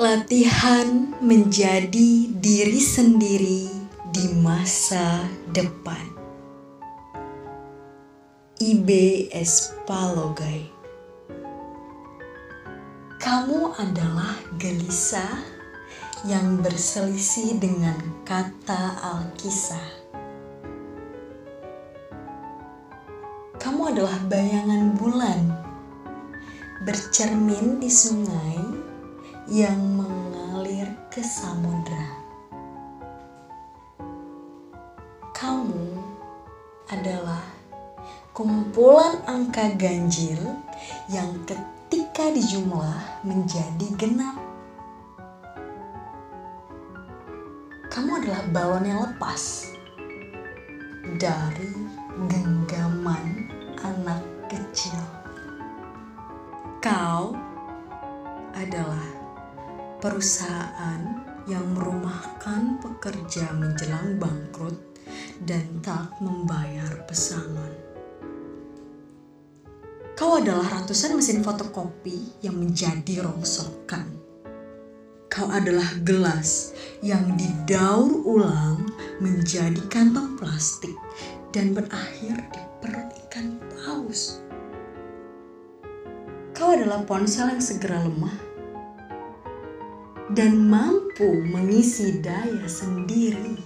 Latihan menjadi diri sendiri di masa depan. IBS Palogai Kamu adalah gelisah yang berselisih dengan kata Alkisah. Kamu adalah bayangan bulan bercermin di sungai yang mengalir ke samudra. Kamu adalah kumpulan angka ganjil yang ketika dijumlah menjadi genap. Kamu adalah balon yang lepas dari genggaman anak kecil. Kau adalah perusahaan yang merumahkan pekerja menjelang bangkrut dan tak membayar pesangon. Kau adalah ratusan mesin fotokopi yang menjadi rongsokan. Kau adalah gelas yang didaur ulang menjadi kantong plastik dan berakhir di perut ikan paus. Kau adalah ponsel yang segera lemah dan mampu mengisi daya sendiri.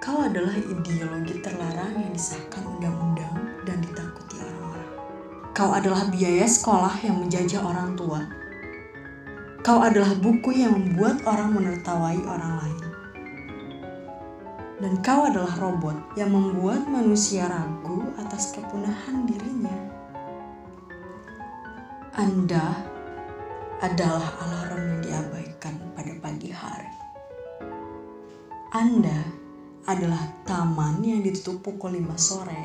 Kau adalah ideologi terlarang yang disahkan undang-undang dan ditakuti orang-orang. Kau adalah biaya sekolah yang menjajah orang tua. Kau adalah buku yang membuat orang menertawai orang lain. Dan kau adalah robot yang membuat manusia ragu atas kepunahan dirinya. Anda adalah alarm yang diabaikan pada pagi hari. Anda adalah taman yang ditutup pukul 5 sore.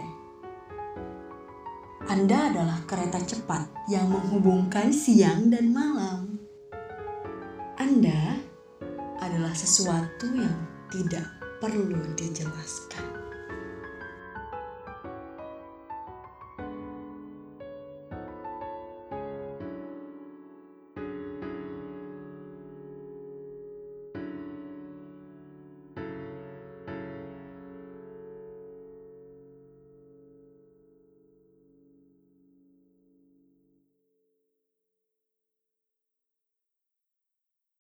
Anda adalah kereta cepat yang menghubungkan siang dan malam. Anda adalah sesuatu yang tidak perlu dijelaskan.